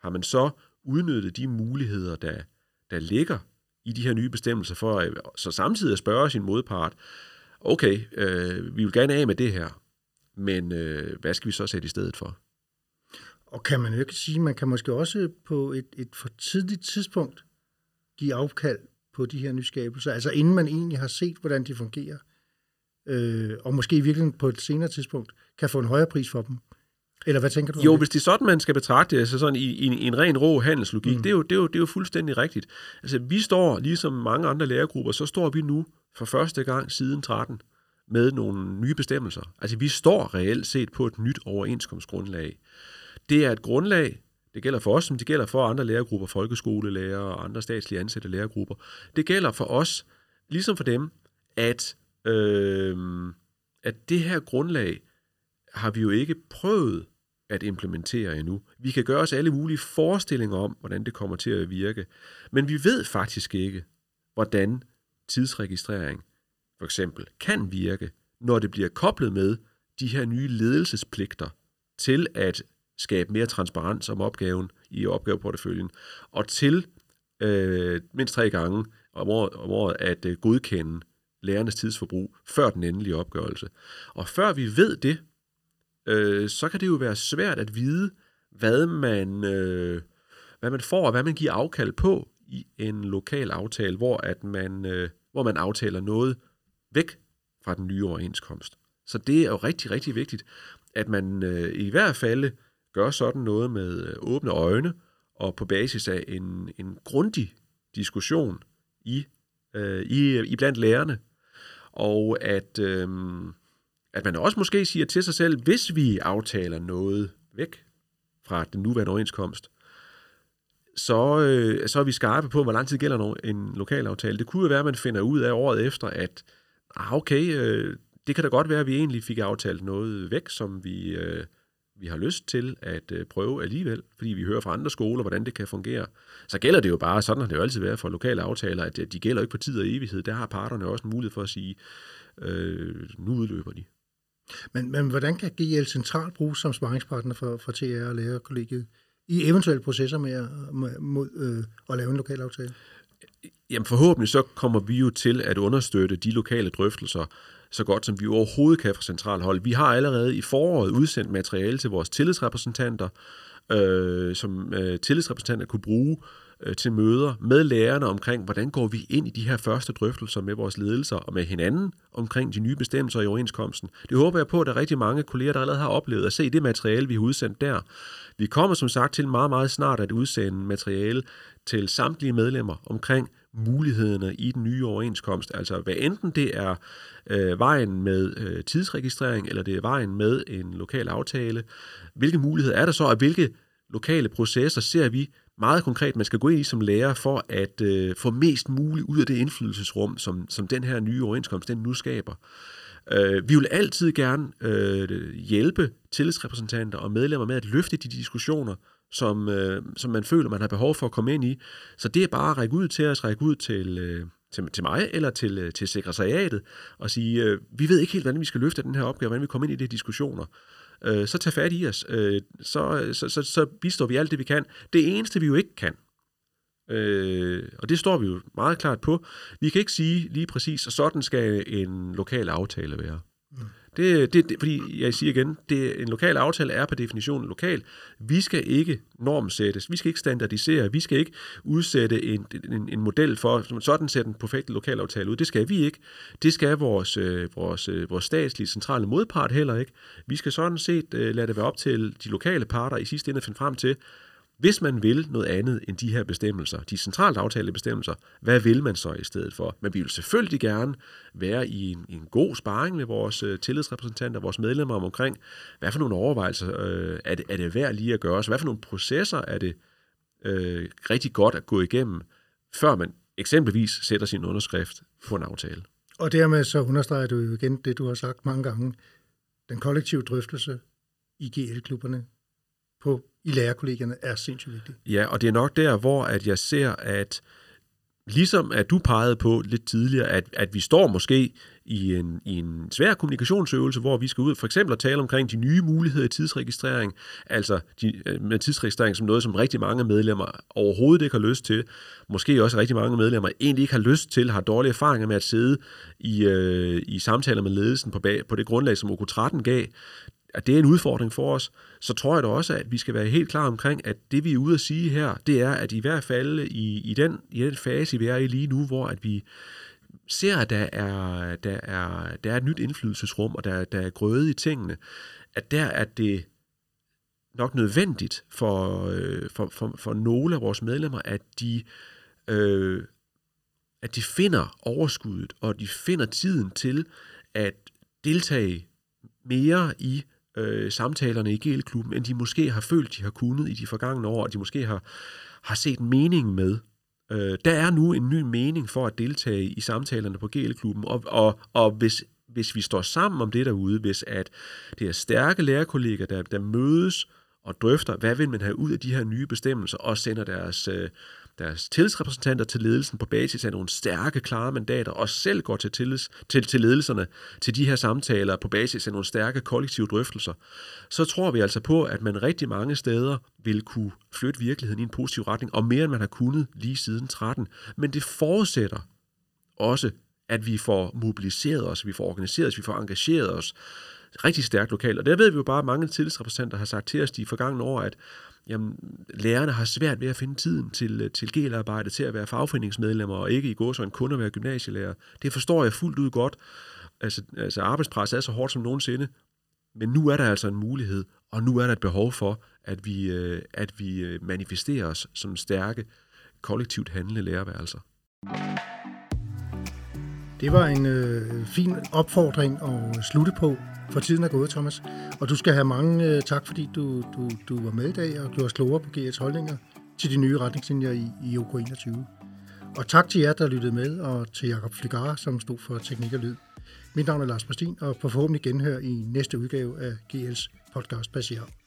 har man så udnyttet de muligheder, der, der ligger i de her nye bestemmelser, for at, så samtidig at spørge sin modpart, okay, øh, vi vil gerne af med det her, men øh, hvad skal vi så sætte i stedet for? Og kan man jo ikke sige, man kan måske også på et, et for tidligt tidspunkt give afkald på de her nyskabelser, altså inden man egentlig har set, hvordan de fungerer, øh, og måske i virkeligheden på et senere tidspunkt kan få en højere pris for dem. Eller hvad tænker du? Jo, hvis det er sådan, man skal betragte det, altså sådan i, i, i en ren rå handelslogik, mm. det, er jo, det, er jo, det er jo fuldstændig rigtigt. Altså, vi står, ligesom mange andre lærergrupper, så står vi nu for første gang siden 13 med nogle nye bestemmelser. Altså, vi står reelt set på et nyt overenskomstgrundlag. Det er et grundlag, det gælder for os, som det gælder for andre lærergrupper, folkeskolelærer og andre statslige ansatte lærergrupper. Det gælder for os, ligesom for dem, at, øh, at det her grundlag har vi jo ikke prøvet at implementere endnu. Vi kan gøre os alle mulige forestillinger om, hvordan det kommer til at virke, men vi ved faktisk ikke, hvordan tidsregistrering for eksempel kan virke, når det bliver koblet med de her nye ledelsespligter til at skabe mere transparens om opgaven i opgaveporteføljen, og til øh, mindst tre gange om året, om året at øh, godkende lærernes tidsforbrug før den endelige opgørelse. Og før vi ved det, øh, så kan det jo være svært at vide, hvad man, øh, hvad man får og hvad man giver afkald på i en lokal aftale, hvor, at man, øh, hvor man aftaler noget væk fra den nye overenskomst. Så det er jo rigtig, rigtig vigtigt, at man øh, i hvert fald gør sådan noget med øh, åbne øjne og på basis af en, en grundig diskussion i, øh, i, øh, i blandt lærerne. Og at, øh, at man også måske siger til sig selv, hvis vi aftaler noget væk fra den nuværende overenskomst, så, øh, så er vi skarpe på, hvor lang tid gælder en lokal aftale. Det kunne jo være, at man finder ud af året efter, at ah, okay, øh, det kan da godt være, at vi egentlig fik aftalt noget væk, som vi, øh, vi har lyst til at øh, prøve alligevel, fordi vi hører fra andre skoler, hvordan det kan fungere. Så gælder det jo bare, sådan har det jo altid været for lokale aftaler, at de gælder ikke på tid og evighed. Der har parterne også en mulighed for at sige, øh, nu udløber de. Men, men hvordan kan GL centralt bruges som sparringspartner for, for TR og lærerkollegiet i eventuelle processer med, at, med mod, øh, at lave en lokal aftale? Jamen forhåbentlig så kommer vi jo til at understøtte de lokale drøftelser, så godt som vi overhovedet kan fra central hold. Vi har allerede i foråret udsendt materiale til vores tillidsrepræsentanter, øh, som øh, tillidsrepræsentanter kunne bruge øh, Øh, til møder med lærerne omkring, hvordan går vi ind i de her første drøftelser med vores ledelser og med hinanden omkring de nye bestemmelser i overenskomsten. Det håber jeg på, at der er rigtig mange kolleger, der allerede har oplevet at se det materiale, vi har udsendt der. Vi kommer som sagt til meget, meget snart at udsende materiale til samtlige medlemmer omkring mulighederne i den nye overenskomst. Altså hvad enten det er øh, vejen med øh, tidsregistrering, eller det er vejen med en lokal aftale. Hvilke muligheder er der så, og hvilke lokale processer ser vi meget konkret, man skal gå ind i som lærer for at øh, få mest muligt ud af det indflydelsesrum, som, som den her nye overenskomst den nu skaber. Øh, vi vil altid gerne øh, hjælpe tillidsrepræsentanter og medlemmer med at løfte de diskussioner, som, øh, som man føler, man har behov for at komme ind i. Så det er bare at række ud til os, række ud til, øh, til, til mig eller til, øh, til sekretariatet og sige, øh, vi ved ikke helt, hvordan vi skal løfte den her opgave, hvordan vi kommer ind i de diskussioner. Øh, så tag fat i os. Øh, så, så, så, så bistår vi alt det, vi kan. Det eneste, vi jo ikke kan, Øh, og det står vi jo meget klart på. Vi kan ikke sige lige præcis, at sådan skal en lokal aftale være. Mm. Det, det, det, fordi jeg siger igen, det, en lokal aftale er per definition lokal. Vi skal ikke normsættes, vi skal ikke standardisere, vi skal ikke udsætte en, en, en model for, sådan sætte en perfekt lokalaftale ud. Det skal vi ikke. Det skal vores, øh, vores, øh, vores statslige centrale modpart heller ikke. Vi skal sådan set øh, lade det være op til de lokale parter i sidste ende at finde frem til, hvis man vil noget andet end de her bestemmelser, de centralt aftalte bestemmelser, hvad vil man så i stedet for? Men vi vil selvfølgelig gerne være i en, i en god sparring med vores øh, tillidsrepræsentanter, vores medlemmer om omkring, hvad for nogle overvejelser øh, er, det, er det værd lige at gøre, så hvad for nogle processer er det øh, rigtig godt at gå igennem, før man eksempelvis sætter sin underskrift på en aftale. Og dermed så understreger du jo igen det, du har sagt mange gange, den kollektive drøftelse i GL-klubberne på i lærerkollegierne er sindssygt vigtigt. Ja, og det er nok der, hvor at jeg ser, at ligesom at du pegede på lidt tidligere, at, at vi står måske i en, i en svær kommunikationsøvelse, hvor vi skal ud for eksempel at tale omkring de nye muligheder i tidsregistrering, altså de, øh, med tidsregistrering som noget, som rigtig mange medlemmer overhovedet ikke har lyst til. Måske også rigtig mange medlemmer egentlig ikke har lyst til, har dårlige erfaringer med at sidde i, øh, i samtaler med ledelsen på, bag, på det grundlag, som OK13 gav at det er en udfordring for os, så tror jeg da også, at vi skal være helt klar omkring, at det vi er ude at sige her, det er, at i hvert fald i, i, den, i den fase, vi er i lige nu, hvor at vi ser, at der er, der er, der er et nyt indflydelsesrum, og der, der er grøde i tingene, at der er det nok nødvendigt for, øh, for, for, for nogle af vores medlemmer, at de, øh, at de finder overskuddet, og de finder tiden til at deltage mere i øh, samtalerne i GL-klubben, end de måske har følt, de har kunnet i de forgangne år, og de måske har, har set mening med. Øh, der er nu en ny mening for at deltage i samtalerne på GL-klubben, og, og, og hvis hvis vi står sammen om det derude, hvis at det er stærke lærerkolleger, der, der mødes og drøfter, hvad vil man have ud af de her nye bestemmelser, og sender deres, øh, deres tillidsrepræsentanter til ledelsen på basis af nogle stærke, klare mandater, og selv går til, tillids, til, til ledelserne til de her samtaler på basis af nogle stærke kollektive drøftelser, så tror vi altså på, at man rigtig mange steder vil kunne flytte virkeligheden i en positiv retning, og mere end man har kunnet lige siden 13. Men det forudsætter også, at vi får mobiliseret os, vi får organiseret os, vi får engageret os rigtig stærkt lokalt. Og der ved vi jo bare, at mange tillidsrepræsentanter har sagt til os de forgangene år, at jamen, lærerne har svært ved at finde tiden til, øh, til gelarbejde, til at være fagforeningsmedlemmer, og ikke i går så en kun at være gymnasielærer. Det forstår jeg fuldt ud godt. Altså, altså arbejdspres er så hårdt som nogensinde, men nu er der altså en mulighed, og nu er der et behov for, at vi, øh, at vi øh, manifesterer os som stærke, kollektivt handlende lærerværelser. Det var en øh, fin opfordring at slutte på, for tiden er gået, Thomas. Og du skal have mange øh, tak, fordi du, du, du var med i dag og gjorde os klogere på GS holdninger til de nye retningslinjer i, i OK 21. Og tak til jer, der lyttede med, og til Jakob Flygare, som stod for teknik og lyd. Mit navn er Lars Bastin, og på forhåbentlig genhør i næste udgave af GL's podcast Passager.